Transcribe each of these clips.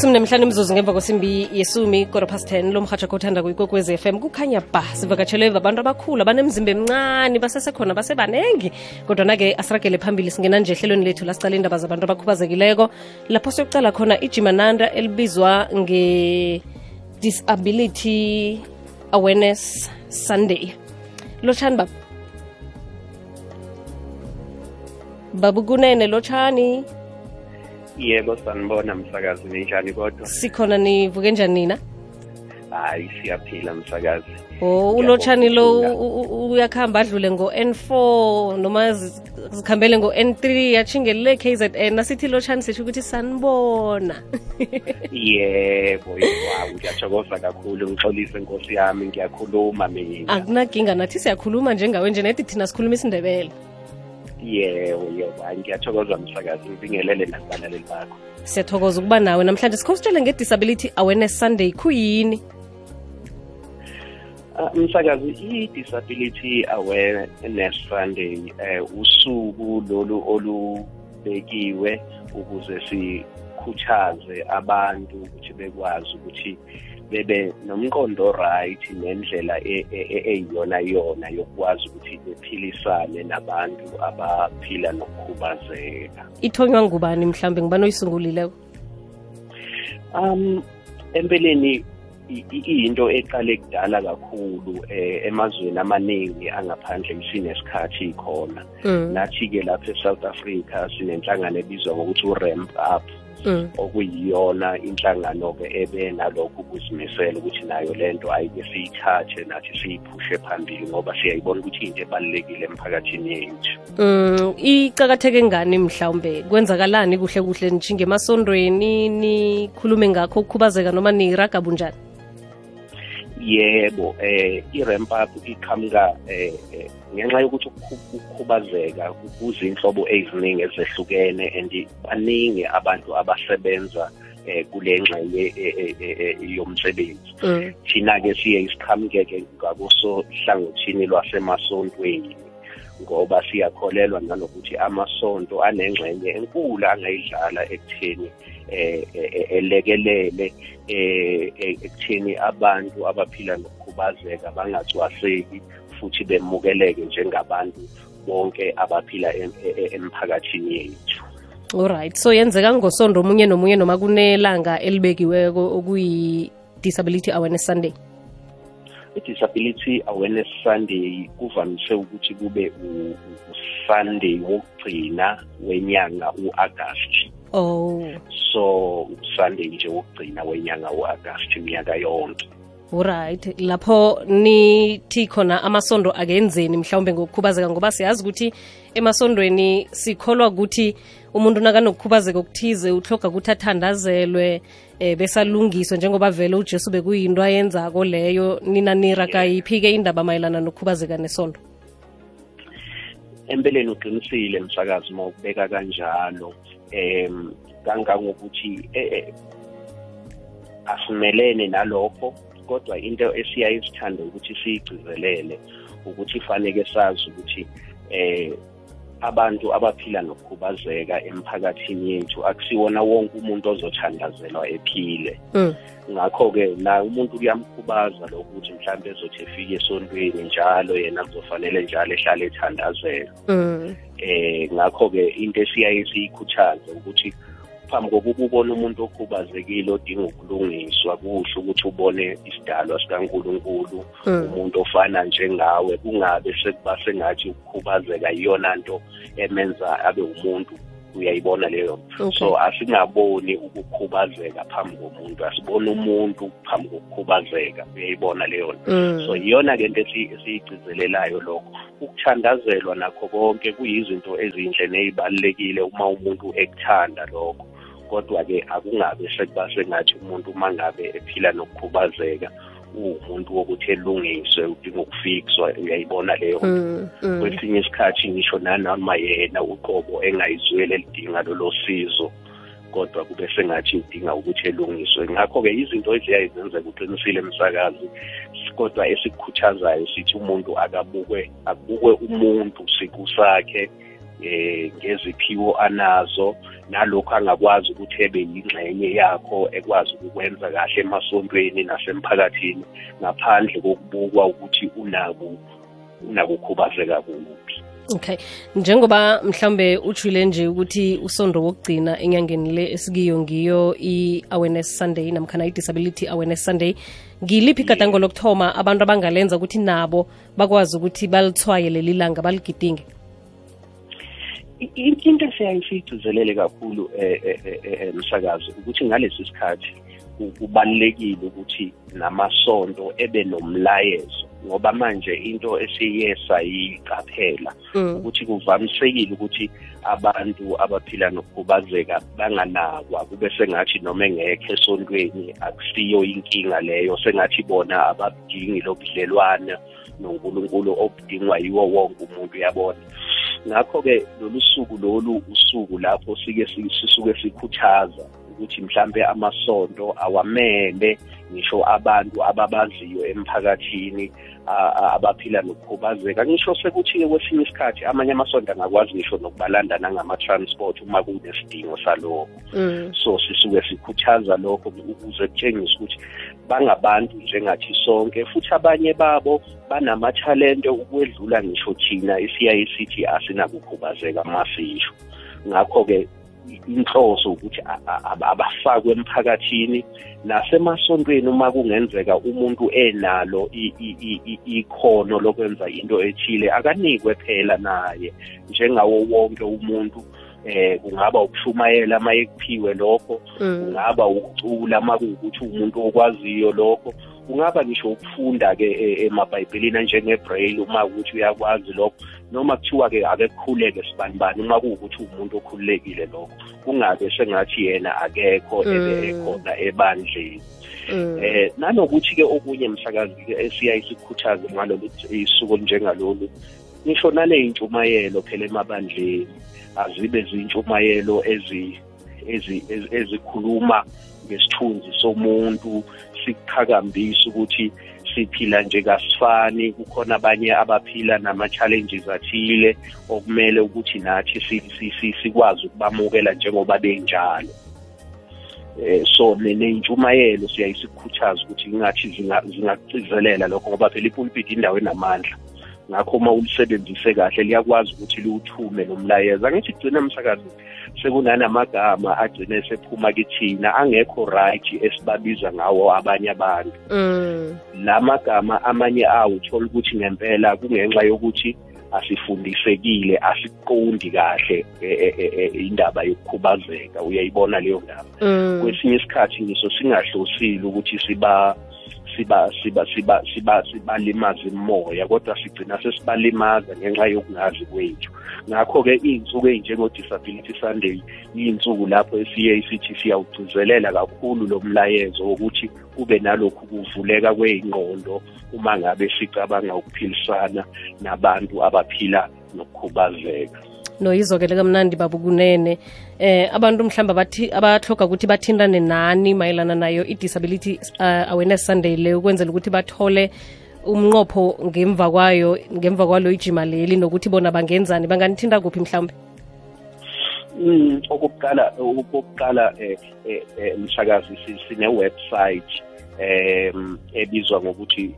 ishumi nemhlanu imzuzu ngemva kwesimbi yesumi kodwa past 10 lo mhatsha kothanda kuyikokwez m. Kukhanya ba sivakatshelwe abantu abakhulu abanemzimba emncane basesekhona basebanengi. Kodwana-ke asiragele phambili singena nje ehlelweni lethu lasicala indaba zabantu abakhubazekileko. Lapho siyokucala khona ijimananda elibizwa nge-disability awareness sunday. Lotshani baba? Babukunene lotshani yebo sanibona msakazi ninjani kodwa? Sikhona nivuke njani nina? Hayi siyaphila msakazi. Oh ulotshani lo u- u- uyakhamba adlule ngo-n4 noma zikhambele ngo-n3 yachingelele KZN nasithi lotshani sisho ukuthi sanibona. Yebo yebo ngiyathokoza kakhulu. Ngixolise nkosi yami ngiyakhuluma mina. Akunaginga nathi siyakhuluma njengawe nje nedi thina sikhuluma isindebele yebo yebo hayi ngiyathokoza msakazi ngibingelele nakubalaleli bakho. Siyathokoza ukuba nawe. Namhlanje sikhositshele nge-disability awareness sunday khuyini? Ah, msakazi i-disability awareness sunday eh usuku lolu olubekiwe ukuze sikhuthaze abantu ukuthi bekwazi ukuthi bebe nomqondo right nendlela e- e- e- eyiyona yona yokwazi ukuthi bephilisane nabantu abaphila nokukhubazeka. Ithonywa ngubani mhlawumbe ngibani oyisungulileko Um empeleni i- i- iyinto eqale kudala kakhulu eh emazweni amaningi angaphandle isinesikhathi khona. Mm, nathi ke lapha eSouth Africa sinenhlangano ebizwa ngokuthi uRamp Up. mm. Okuyiyona inhlangano ke ebe nalokho ukuzimisela ukuthi nayo lento ayike siyithathe nathi siyiphushe phambili ngoba siyayibona ukuthi into ebalulekile emphakathini yethu. Mm, icakatheke ngani mhlawumbe? Kwenzakalani kuhle kuhle? Nijinge emasondweni nikhulume ngakho ukukhubazeka noma niraga bunjani yebo eh i-ramp up iqhamuka eh eh, ngenxa yokuthi ukhu- ukukhubazeka kuzinhlobo eziningi ezehlukene and baningi abantu abasebenza eh kule ngxenye eh, eh, eh, yomsebenzi. Mm, thina-ke siye isiqhamukeke ngakusohlangothini lwasemasontweni ngoba siyakholelwa nanokuthi amasonto anengxenye enkulu angayidlala ekutheni elekelele ekutheni abantu abaphila nokukhubazeka bangacwaseki futhi bemukeleke njengabantu bonke abaphila e- e- emphakathini yethu. Alright so yenzeka ngosondo omunye nomunye noma kunelanga elibekiweko okuyi-disability awareness sunday? I-disability awareness sunday kuvamise ukuthi kube usunday wokugcina wenyanga u-agasti. Oh. So usunday nje wokugcina wenyanga u-agasti minyaka yonke. Alright lapho nithi khona amasondo akenzeni mhlawumbe ngokukhubazeka ngoba siyazi ukuthi emasondweni sikholwa ukuthi umuntu nakanokukhubazeka okuthize uhloga ukuthi athandazelwe eh besalungiswe njengoba vele ujesu bekuyinto ayenzako leyo. Nina niraga yiphi-ke indaba mayelana nokukhubazeka nesondo? Empeleni uqinisile msakazi uma ukubeka kanjalo um kangangokuthi eh, eh, asimelene nalokho kodwa into esiyaye sithande ukuthi siyigcizelele ukuthi faneke sazi ukuthi eh abantu abaphila nokukhubazeka emphakathini yethu akusiwona wonke umuntu ozothandazelwa ephile mm. ngakho-ke na umuntu kuyamkhubaza lokuthi mhlawumbe ezothi efike esontweni njalo yena kuzofanele njalo ehlale ethandazela Mm. eh ngakho-ke into esiyaye siyikhuthaze ukuthi phambi kokuba ubone umuntu okhubazekile odinga ukulungiswa kuhle ukuthi ubone isidalwa sikankulunkulu Mm. umuntu ofana njengawe kungabe sekuba sengathi ukukhubazeka iyona nto emenza abe umuntu uyayibona leyo nto Okay. so asingaboni ukukhubazeka phambi komuntu asibone umuntu phambi kokukhubazeka uyayibona leyo nto Mm. so iyona-ke into esi- esiyigcizelelayo lokho ukuthandazelwa nakho konke kuyizinto ezinhle nezibalulekile uma umuntu ekuthanda lokho kodwa-ke akungabe sekuba sengathi umuntu uma ngabe ephila nokukhubazeka uwumuntu wokuthi elungiswe udinga ukufikswa uyayibona leyo Mm. Mm. kwesinye isikhathi ngisho nanoma yena uqobo engayizwele elidinga lolo sizo kodwa kube sengathi udinga ukuthi elungiswe ngakho-ke izinto eziyaye zenzeka uqinisile emsakazi kodwa esikukhuthazayo sithi umuntu akabukwe akubukwe umuntu siku sakhe eh ngeziphiwo anazo nalokho angakwazi ukuthi ebe yingxenye yakho ekwazi ukwenza kahle emasontweni nasemphakathini ngaphandle kokubukwa ukuthi unako unakukhubazeka kuphi. Okay. Njengoba mhlambe ujwile nje ukuthi usondo wokugcina enyangeni le esikiyo ngiyo i-awareness sunday namkhana i-disability awareness sunday ngiliphi igadango lokuthoma abantu abangalenza ukuthi nabo bakwazi ukuthi balithwaye leli langa baligidinge? Into esiyayisiyigcizelele kakhulu emsakazi ukuthi ngalesi sikhathi kubalulekile ukuthi namasonto ebe nomlayezo ngoba manje into esiye sayiqaphela ukuthi kuvamisekile ukuthi abantu abaphila nokukhubazeka banganakwa kube sengathi noma engekho esontweni akusiyo inkinga leyo sengathi bona abadingi lobudlelwana nonkulunkulu obudingwa yiwo wonke umuntu uyabona? Ngakho-ke lolu suku lolu usuku lapho sike sisuke sikhuthaza ukuthi mhlambe amasonto awamele ngisho abantu ababaziyo emphakathini abaphila nokukhubazeka. Ngisho sekuthi-ke kwesinye isikhathi amanye amasonto angakwazi ngisho nokubalanda nangama-transport uma kunesidingo salokho. So sisuke sikhuthaza lokho ukuze kutshengise ukuthi bangabantu njengathi sonke futhi abanye babo banamathalente ukwedlula ngisho thina esiyaye sithi asinakukhubazeka masisho. Ngakho-ke inhloso ukuthi abafakwe emphakathini nasemasontweni uma kungenzeka umuntu enalo ikhono lokwenza into ethile akanikwe phela naye njengawo wonke umuntu. Eh kungaba ukushumayela uma ekuphiwe lokho kungaba ukucula uma kuwukuthi umuntu okwaziyo lokho. Kungaba ngisho ukufunda ke emabhayibhelini anjengebraille uma ukuthi uyakwazi lokho noma kuthiwa-ke ake kukhuleke sibanibani uma kuwukuthi umuntu okhululekile lokho. Kungabe sengathi yena akekho ekhona ebandleni. Eh nanokuthi-ke okunye msakazi-ke esiyaye sikhuthaze ngalolu isuku olunjengalolu ngisho naley'ntshumayelo phela emabandleni azibe zintshumayelo ezikhuluma ngesithunzi somuntu sikuqhakambisa ukuthi siphila nje kasifani kukhona abanye abaphila nama-challenges athile okumele ukuthi nathi sikwazi ukubamukela njengoba benjalo. Eh so ney'ntshumayelo siyaye sikukhuthaza ukuthi ngathi zingagcizelela lokho ngoba phela ipulpit indawo enamandla. Ngakho uma ulisebenzise kahle liyakwazi ukuthi liwuthume lo mlayezo. Angithi kugcina msakazi sekunanamagama agcine sephuma kithina angekho right esibabiza ngawo abanye abantu. La magama amanye awo uthola ukuthi ngempela kungenxa yokuthi asifundisekile asiqondi kahle indaba yokukhubazeka. Uyayibona leyo ndaba? Kwesinye isikhathi ngiso singahlosile ukuthi siba siba siba siba siba sibalimaza imoya kodwa sigcina sesibalimaza ngenxa yokungazi kwethu. Ngakho-ke iy'nsuku ey'njengo-disability sunday iy'nsuku lapho esiye sithi siyawugcizelela kakhulu lo mlayezo wokuthi kube nalokhu kuvuleka kwey'ngqondo uma ngabe sicabanga ukuphilisana nabantu abaphila nokukhubazeka. Noyizokele kamnandi babukunene eh abantu mhlamba bathi abathoga ukuthi bathintane nani mayelana nayo i-disability uh, awareness sunday le ukwenzela ukuthi bathole umnqopho ngemva kwayo ngemva kwalo ijima leli nokuthi bona bangenzani banganithinta kuphi mhlawumbe? Mm okokuqala okokuqala eh mshakazi sine website em ebizwa ngokuthi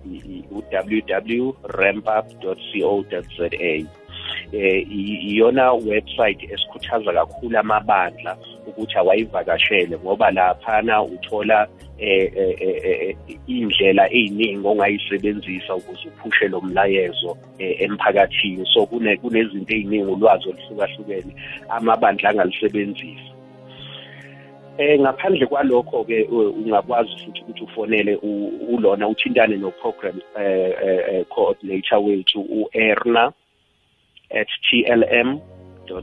www.rampup.co.za eh iyona website esikhuthaza kakhulu amabandla ukuthi awayivakashele ngoba laphana uthola indlela eziningi ongayisebenzisa ukuze uphushe lo mlayezo emphakathini. So kunezinto eziningi ulwazi oluhlukahlukene amabandla angalisebenzisa Eh ngaphandle kwalokho ke ungakwazi futhi ukuthi ufonele ulona uthintane no program eh coordinator wethu uErna. At tlm.co.za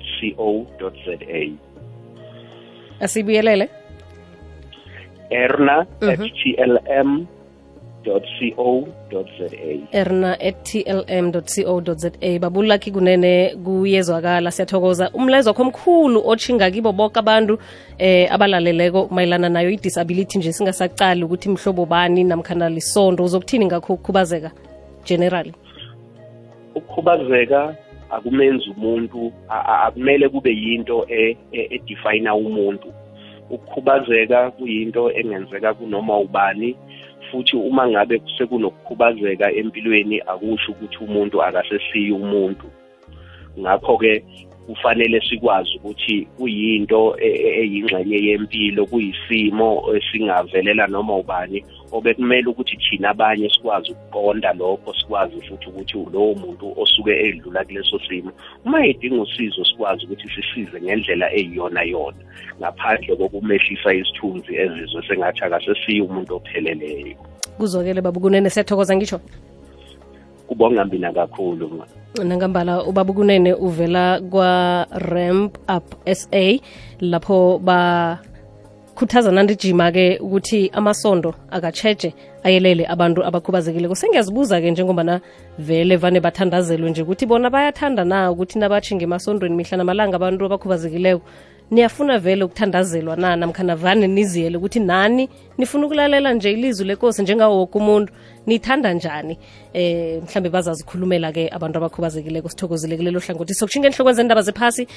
asibuyelele erna at tlm co.za erna at tlm co.za babulaki kunene kuyezwakala siyathokoza umlayezo wakho omkhulu otshinga kibo bonke abantu eh abalaleleko mayelana nayo i-disability nje. Singasacali ukuthi mhlobo bani namkhana lisondo uzokuthini ngakho ukukhubazeka generally? Ukukhubazeka akumenzi umuntu akumele kube yinto e- e- edefina umuntu. Ukukhubazeka kuyinto engenzeka kunoma ubani futhi uma ngabe sekunokukhubazeka empilweni akusho ukuthi umuntu akasesiyi umuntu. Ngakho-ke kufanele sikwazi ukuthi kuyinto e- eyingxenye yempilo kuyisimo esingavelela noma ubani obekumele ukuthi thina abanye sikwazi ukuqonda lokho sikwazi futhi ukuthi lowo muntu osuke edlula kuleso simo. Uma edinga usizo sikwazi ukuthi sisize ngendlela eyiyona yona. Ngaphandle kokumehlisa isithunzi ezizwe sengathi akasesiye umuntu opheleleyo. Kuzokele babukunene siyathokoza ngisho kubonga mina kakhulu nangambala ubabukunene uvela kwa-ramp up sa lapho bakhuthaza nandijima-ke ukuthi amasondo akatsheje ayelele abantu abakhubazekileko sengiyazibuza-ke njengobana vele vane bathandazelwe nje ukuthi bona bayathanda na ukuthi nabathinga emasondweni mihla namalanga abantu abakhubazekileko. Niyafuna vele ukuthandazelwa na namkhana vane niziyele ukuthi nani nifuna ukulalela nje ilizwi lenkosi njengawo umuntu. Nithanda njani? Eh mhlambe bazazikhulumela-ke abantu abakhubazekileko sithokozile kulelo hlangothi. Sokushinga enhlokweni zendaba zephasi